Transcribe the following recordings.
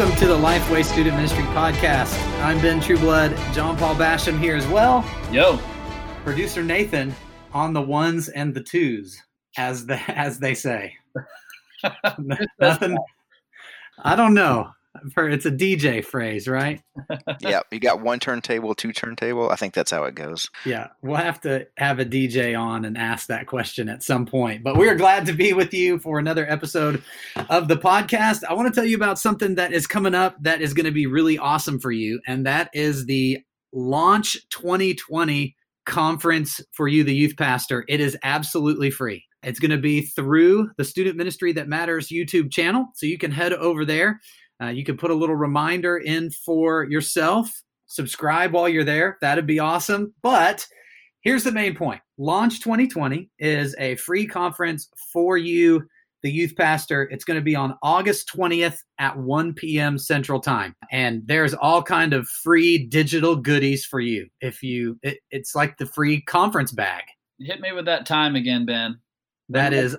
Welcome to the Lifeway Student Ministry Podcast. I'm Ben Trueblood, John Paul Basham here as well. Yo, Producer Nathan on the ones and the twos, as the as they say. Nothing. I don't know. I've heard it's a DJ phrase, right? yeah, you got one turntable, two turntable. I think that's how it goes. Yeah, we'll have to have a DJ on and ask that question at some point. But we're glad to be with you for another episode of the podcast. I want to tell you about something that is coming up that is going to be really awesome for you, and that is the Launch 2020 conference for you, the youth pastor. It is absolutely free. It's going to be through the Student Ministry That Matters YouTube channel. So you can head over there. Uh, you can put a little reminder in for yourself. Subscribe while you're there. That'd be awesome. But here's the main point Launch 2020 is a free conference for you, the youth pastor. It's going to be on August 20th at 1 p.m. Central Time. And there's all kind of free digital goodies for you. If you, it, it's like the free conference bag. hit me with that time again, Ben. That is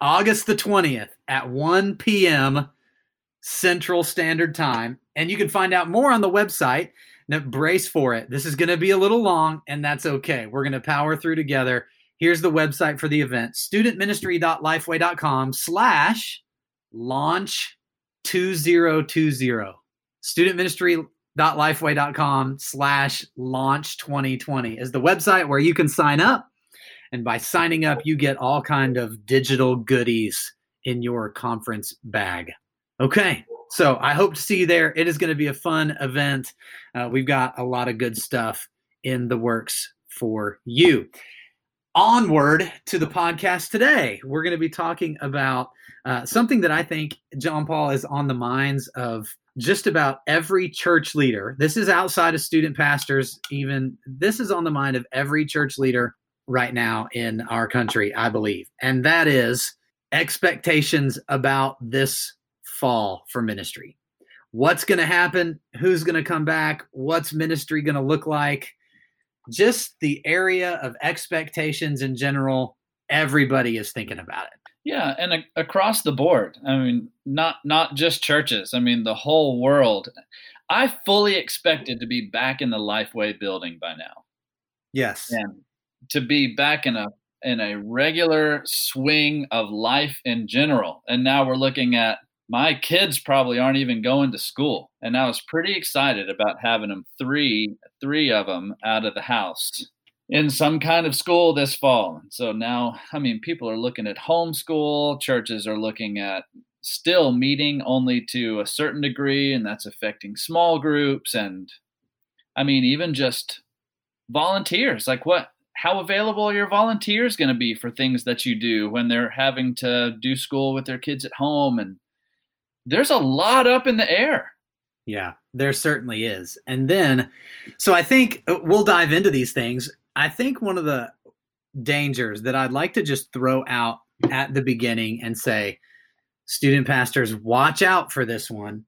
August the 20th at 1 p.m. Central Standard Time. And you can find out more on the website. Now, brace for it. This is going to be a little long, and that's okay. We're going to power through together. Here's the website for the event studentministry.lifeway.com slash launch 2020. Studentministry.lifeway.com slash launch 2020 is the website where you can sign up. And by signing up, you get all kind of digital goodies in your conference bag. Okay, so I hope to see you there. It is going to be a fun event. Uh, we've got a lot of good stuff in the works for you. Onward to the podcast today. We're going to be talking about uh, something that I think, John Paul, is on the minds of just about every church leader. This is outside of student pastors, even. This is on the mind of every church leader right now in our country, I believe. And that is expectations about this fall for ministry. What's going to happen? Who's going to come back? What's ministry going to look like? Just the area of expectations in general, everybody is thinking about it. Yeah, and a- across the board. I mean, not not just churches. I mean, the whole world. I fully expected to be back in the Lifeway building by now, Yes. and to be back in a in a regular swing of life in general. And now we're looking at my kids probably aren't even going to school, and I was pretty excited about having them three three of them out of the house in some kind of school this fall. So now, I mean, people are looking at homeschool, churches are looking at still meeting only to a certain degree, and that's affecting small groups. And I mean, even just volunteers like what? How available are your volunteers going to be for things that you do when they're having to do school with their kids at home? And there's a lot up in the air. Yeah, there certainly is. And then, so I think uh, we'll dive into these things. I think one of the dangers that I'd like to just throw out at the beginning and say, student pastors, watch out for this one.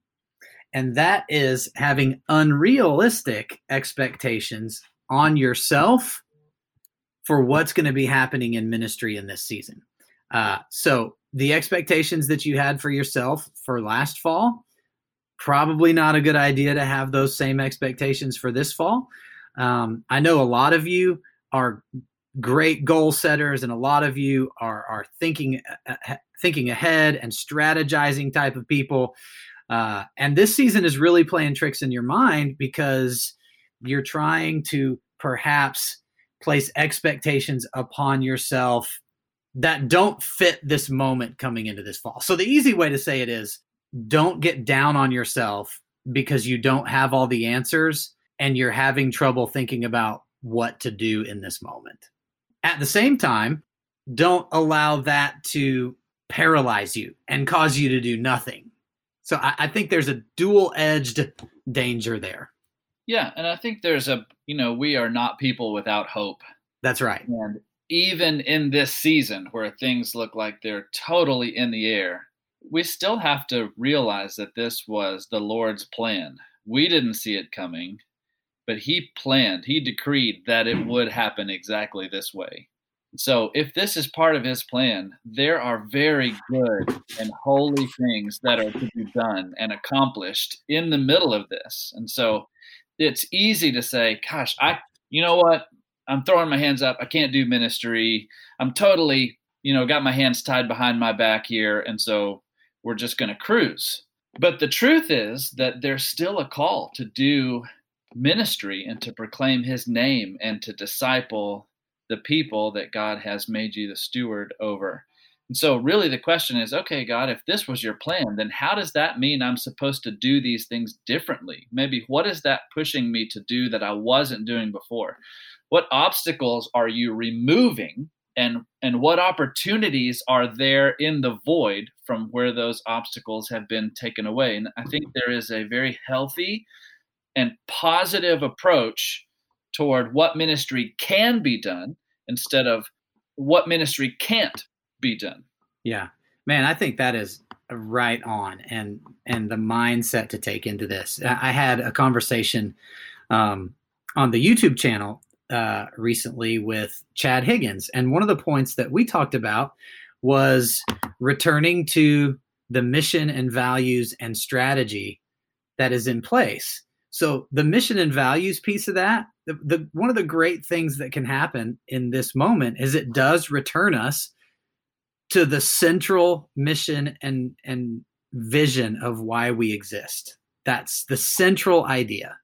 And that is having unrealistic expectations on yourself for what's going to be happening in ministry in this season. Uh, so, the expectations that you had for yourself for last fall, probably not a good idea to have those same expectations for this fall. Um, I know a lot of you are great goal setters, and a lot of you are are thinking uh, thinking ahead and strategizing type of people. Uh, and this season is really playing tricks in your mind because you're trying to perhaps place expectations upon yourself that don't fit this moment coming into this fall. So the easy way to say it is don't get down on yourself because you don't have all the answers and you're having trouble thinking about what to do in this moment. At the same time, don't allow that to paralyze you and cause you to do nothing. So I, I think there's a dual edged danger there. Yeah, and I think there's a, you know, we are not people without hope. That's right. And even in this season where things look like they're totally in the air, we still have to realize that this was the Lord's plan. We didn't see it coming, but He planned, He decreed that it would happen exactly this way. So, if this is part of his plan, there are very good and holy things that are to be done and accomplished in the middle of this. And so, it's easy to say, gosh, I, you know what? I'm throwing my hands up. I can't do ministry. I'm totally, you know, got my hands tied behind my back here. And so we're just going to cruise. But the truth is that there's still a call to do ministry and to proclaim his name and to disciple the people that God has made you the steward over. And so, really, the question is okay, God, if this was your plan, then how does that mean I'm supposed to do these things differently? Maybe what is that pushing me to do that I wasn't doing before? What obstacles are you removing? And, and what opportunities are there in the void from where those obstacles have been taken away? And I think there is a very healthy and positive approach toward what ministry can be done instead of what ministry can't be done. Yeah. Man, I think that is right on and and the mindset to take into this. I had a conversation um, on the YouTube channel uh, recently with Chad Higgins, and one of the points that we talked about was returning to the mission and values and strategy that is in place. So the mission and values piece of that, the, the one of the great things that can happen in this moment is it does return us to the central mission and and vision of why we exist. That's the central idea.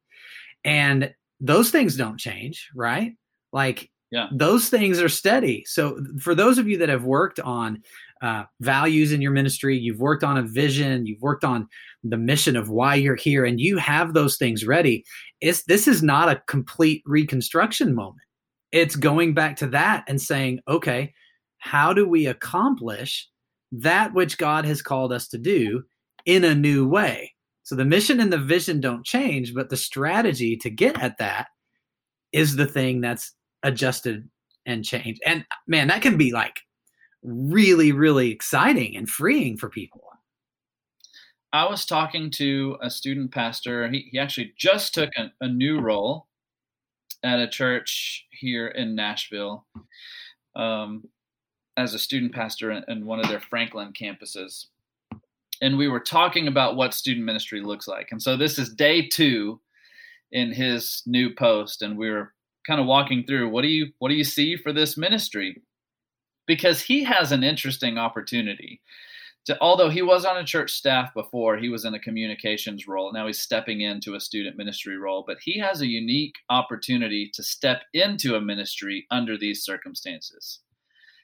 And those things don't change, right? Like yeah. those things are steady. So for those of you that have worked on uh, values in your ministry, you've worked on a vision, you've worked on the mission of why you're here, and you have those things ready. It's this is not a complete reconstruction moment. It's going back to that and saying, okay, how do we accomplish that which God has called us to do in a new way? So the mission and the vision don't change, but the strategy to get at that is the thing that's adjusted and changed. And man, that can be like really, really exciting and freeing for people. I was talking to a student pastor. He, he actually just took a, a new role at a church here in Nashville. Um, as a student pastor in, one of their Franklin campuses. And we were talking about what student ministry looks like. And so this is day two in his new post. And we were kind of walking through what do you what do you see for this ministry? Because he has an interesting opportunity. To, although he was on a church staff before, he was in a communications role. Now he's stepping into a student ministry role, but he has a unique opportunity to step into a ministry under these circumstances.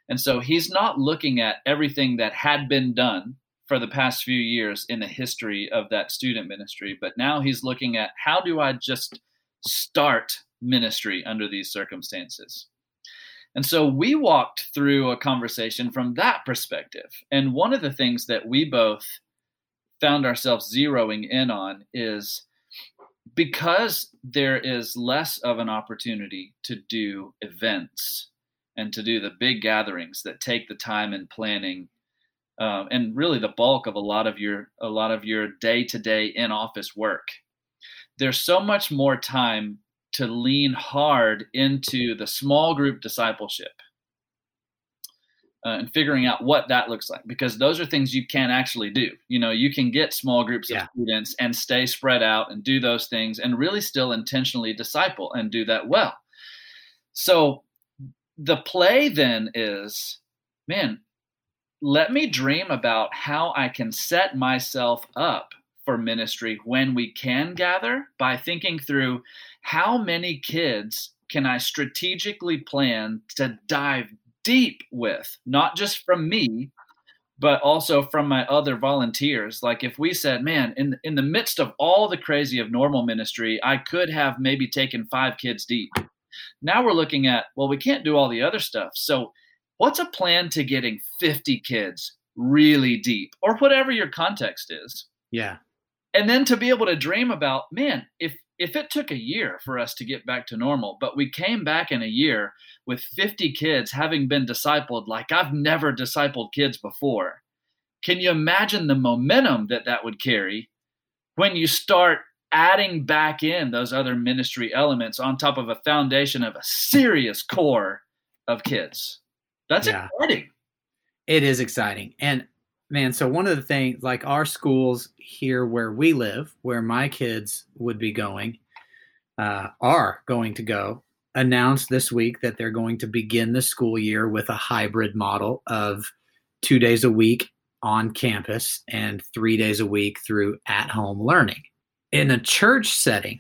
And so he's not looking at everything that had been done for the past few years in the history of that student ministry, but now he's looking at how do I just start ministry under these circumstances? And so we walked through a conversation from that perspective. And one of the things that we both found ourselves zeroing in on is because there is less of an opportunity to do events and to do the big gatherings that take the time and planning um, and really the bulk of a lot of your a lot of your day to day in office work. There's so much more time to lean hard into the small group discipleship uh, and figuring out what that looks like because those are things you can actually do. You know you can get small groups yeah. of students and stay spread out and do those things and really still intentionally disciple and do that well. So the play then is man let me dream about how i can set myself up for ministry when we can gather by thinking through how many kids can i strategically plan to dive deep with not just from me but also from my other volunteers like if we said man in in the midst of all the crazy of normal ministry i could have maybe taken 5 kids deep now we're looking at, well, we can't do all the other stuff. So, what's a plan to getting 50 kids really deep or whatever your context is? Yeah. And then to be able to dream about, man, if if it took a year for us to get back to normal, but we came back in a year with 50 kids having been discipled like I've never discipled kids before. Can you imagine the momentum that that would carry when you start adding back in those other ministry elements on top of a foundation of a serious core of kids. That's Yeah. exciting. It is exciting. And man, so one of the things, like our schools here where we live, where my kids would be going, uh, are going to go, announced this week that they're going to begin the school year with a hybrid model of two days a week on campus and three days a week through at home learning. In a church setting,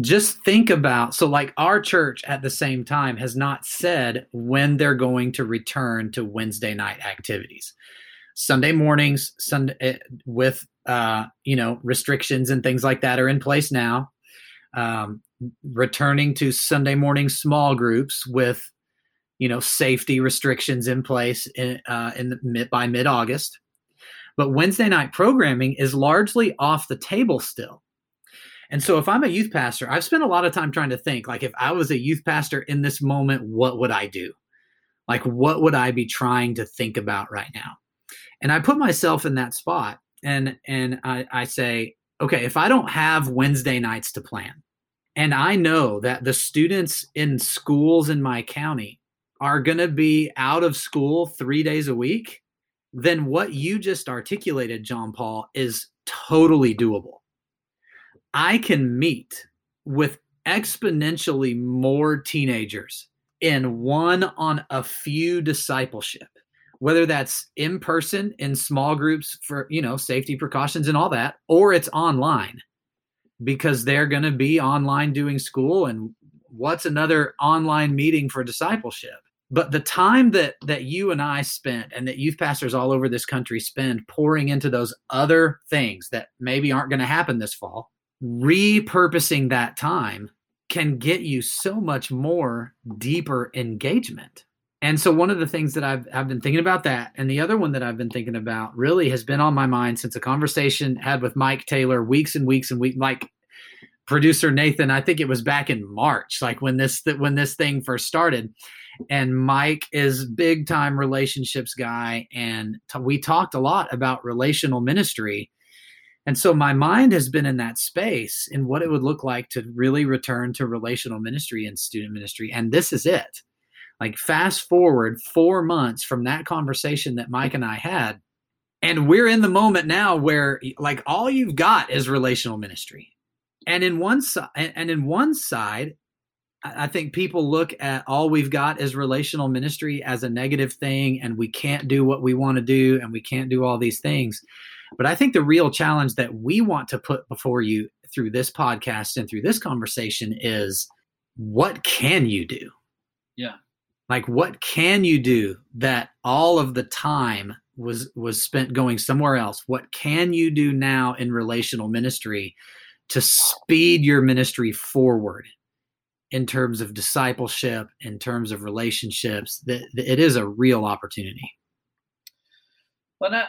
just think about so like our church at the same time has not said when they're going to return to wednesday night activities. Sunday mornings sunday eh, with uh you know restrictions and things like that are in place now. Um returning to sunday morning small groups with you know safety restrictions in place in uh in the mid by mid-august. But wednesday night programming is largely off the table still and so if I'm a youth pastor, I've spent a lot of time trying to think like if I was a youth pastor in this moment, what would I do? Like what would I be trying to think about right now? And I put myself in that spot and and I, I say, okay, if I don't have Wednesday nights to plan, and I know that the students in schools in my county are gonna be out of school three days a week, then what you just articulated, John Paul, is totally doable. I can meet with exponentially more teenagers in one on a few discipleship whether that's in person in small groups for you know safety precautions and all that or it's online because they're going to be online doing school and what's another online meeting for discipleship? But the time that that you and I spent and that youth pastors all over this country spend pouring into those other things that maybe aren't going to happen this fall repurposing that time can get you so much more deeper engagement. And so one of the things that I've I've been thinking about that, and the other one that I've been thinking about really has been on my mind since a conversation had with Mike Taylor weeks and weeks and weeks. Like producer Nathan, I think it was back in March, like when this when this thing first started. And Mike is big time relationships guy, and t- we talked a lot about relational ministry and so my mind has been in that space in what it would look like to really return to relational ministry and student ministry. And this is it. Like, fast forward four months from that conversation that Mike and I had. And we're in the moment now where, like, all you've got is relational ministry. And in one side, and in one side, I think people look at all we've got is relational ministry as a negative thing, and we can't do what we want to do, and we can't do all these things. But I think the real challenge that we want to put before you through this podcast and through this conversation is what can you do? Yeah. Like what can you do that all of the time was was spent going somewhere else? What can you do now in relational ministry to speed your ministry forward in terms of discipleship, in terms of relationships? That it is a real opportunity. Well, I,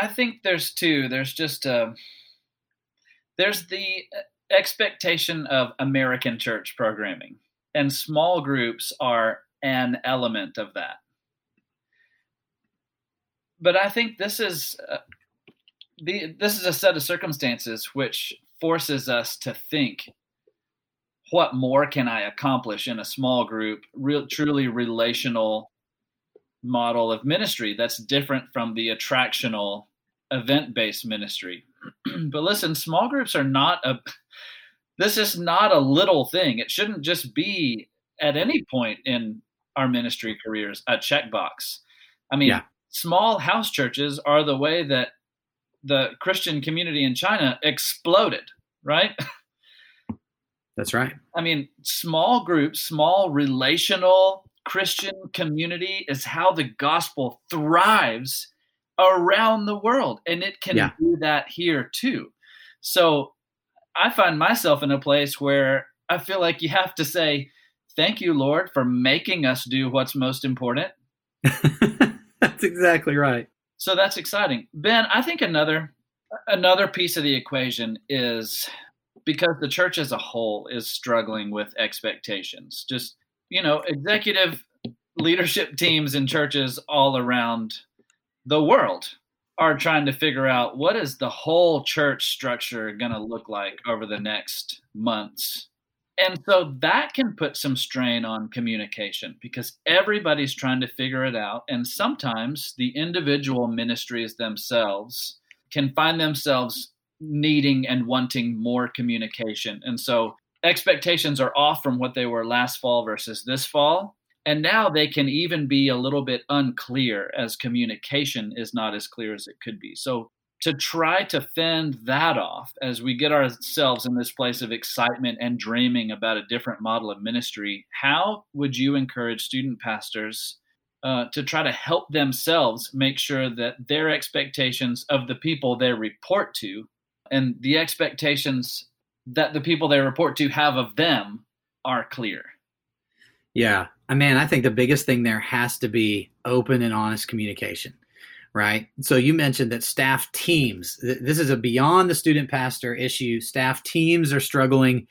I think there's two. There's just uh, there's the expectation of American church programming, and small groups are an element of that. But I think this is uh, the this is a set of circumstances which forces us to think what more can I accomplish in a small group, real truly relational model of ministry that's different from the attractional event based ministry. but listen, small groups are not a this is not a little thing. It shouldn't just be at any point in our ministry careers a checkbox. I mean, yeah. small house churches are the way that the Christian community in China exploded, right? That's right. I mean, small groups, small relational Christian community is how the gospel thrives around the world. And it can yeah. do that here too. So I find myself in a place where I feel like you have to say, Thank you, Lord, for making us do what's most important. that's exactly right. So that's exciting. Ben, I think another another piece of the equation is because the church as a whole is struggling with expectations. Just you know, executive leadership teams in churches all around the world are trying to figure out what is the whole church structure going to look like over the next months. And so that can put some strain on communication because everybody's trying to figure it out. And sometimes the individual ministries themselves can find themselves needing and wanting more communication. And so expectations are off from what they were last fall versus this fall. And now they can even be a little bit unclear as communication is not as clear as it could be. So to try to fend that off as we get ourselves in this place of excitement and dreaming about a different model of ministry, how would you encourage student pastors uh, to try to help themselves make sure that their expectations of the people they report to and the expectations that the people they report to have of them are clear? Yeah. I mean, I think the biggest thing there has to be open and honest communication right? So you mentioned that staff teams, this is a beyond the student pastor issue. Staff teams are struggling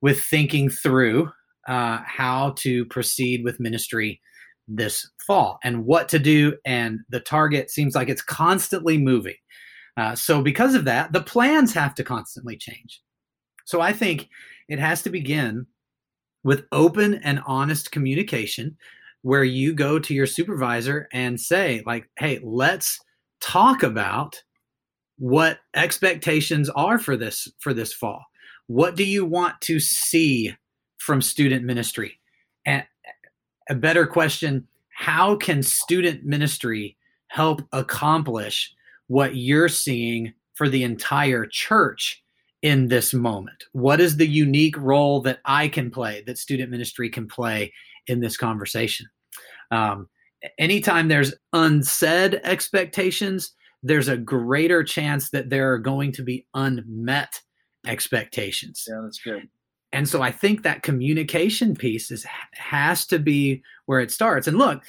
with thinking through uh, how to proceed with ministry this fall and what to do. And the target seems like it's constantly moving. Uh, so, because of that, the plans have to constantly change. So, I think it has to begin with open and honest communication where you go to your supervisor and say like hey let's talk about what expectations are for this for this fall. What do you want to see from student ministry? And a better question how can student ministry help accomplish what you're seeing for the entire church in this moment what is the unique role that i can play that student ministry can play in this conversation. Um, anytime there's unsaid expectations, there's a greater chance that there are going to be unmet expectations. Yeah, that's good. And so I think that communication piece is has to be where it starts. And look,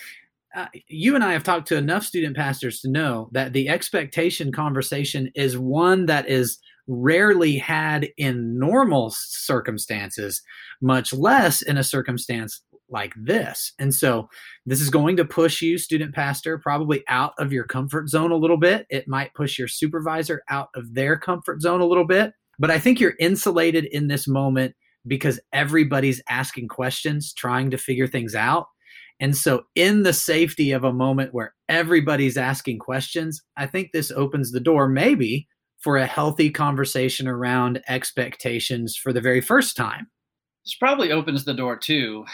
uh, you and I have talked to enough student pastors to know that the expectation conversation is one that is rarely had in normal circumstances, much less in a circumstance like this. And so this is going to push you, student pastor, probably out of your comfort zone a little bit. It might push your supervisor out of their comfort zone a little bit. But I think you're insulated in this moment because everybody's asking questions, trying to figure things out. And so, in the safety of a moment where everybody's asking questions, I think this opens the door maybe for a healthy conversation around expectations for the very first time. This probably opens the door too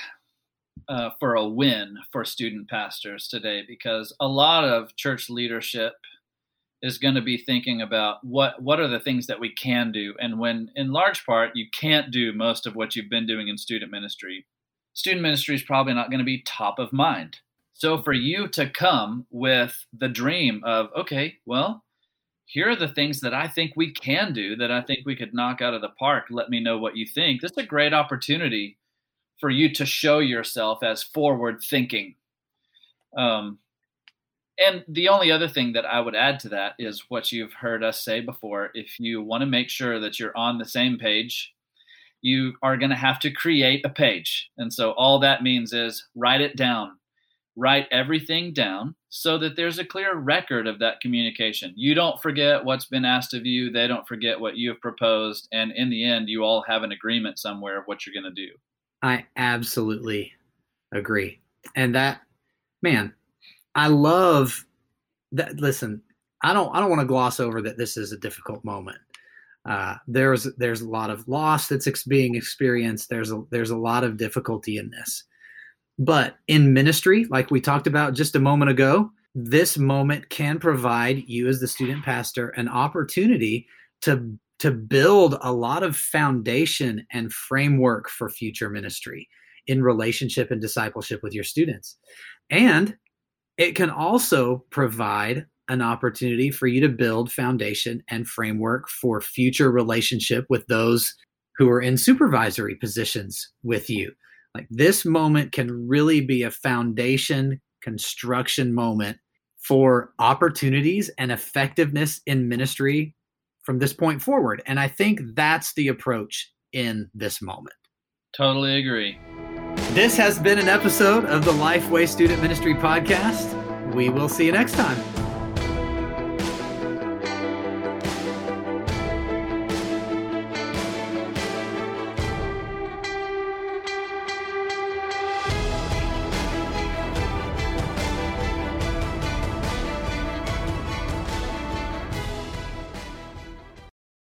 uh, for a win for student pastors today because a lot of church leadership is going to be thinking about what what are the things that we can do and when in large part you can't do most of what you've been doing in student ministry student ministry is probably not going to be top of mind so for you to come with the dream of okay well here are the things that I think we can do that I think we could knock out of the park. Let me know what you think. This is a great opportunity for you to show yourself as forward thinking. Um, and the only other thing that I would add to that is what you've heard us say before. If you want to make sure that you're on the same page, you are going to have to create a page. And so all that means is write it down. Write everything down so that there's a clear record of that communication. You don't forget what's been asked of you, they don't forget what you have proposed, and in the end, you all have an agreement somewhere of what you're going to do. I absolutely agree. And that, man, I love that. Listen, I don't, I don't want to gloss over that this is a difficult moment. Uh, there's, there's a lot of loss that's ex- being experienced. There's a, there's a lot of difficulty in this. But in ministry, like we talked about just a moment ago, this moment can provide you as the student pastor an opportunity to to build a lot of foundation and framework for future ministry in relationship and discipleship with your students. And it can also provide an opportunity for you to build foundation and framework for future relationship with those who are in supervisory positions with you. Like this moment can really be a foundation construction moment for opportunities and effectiveness in ministry from this point forward. And I think that's the approach in this moment. Totally agree. This has been an episode of the Lifeway Student Ministry Podcast. We will see you next time.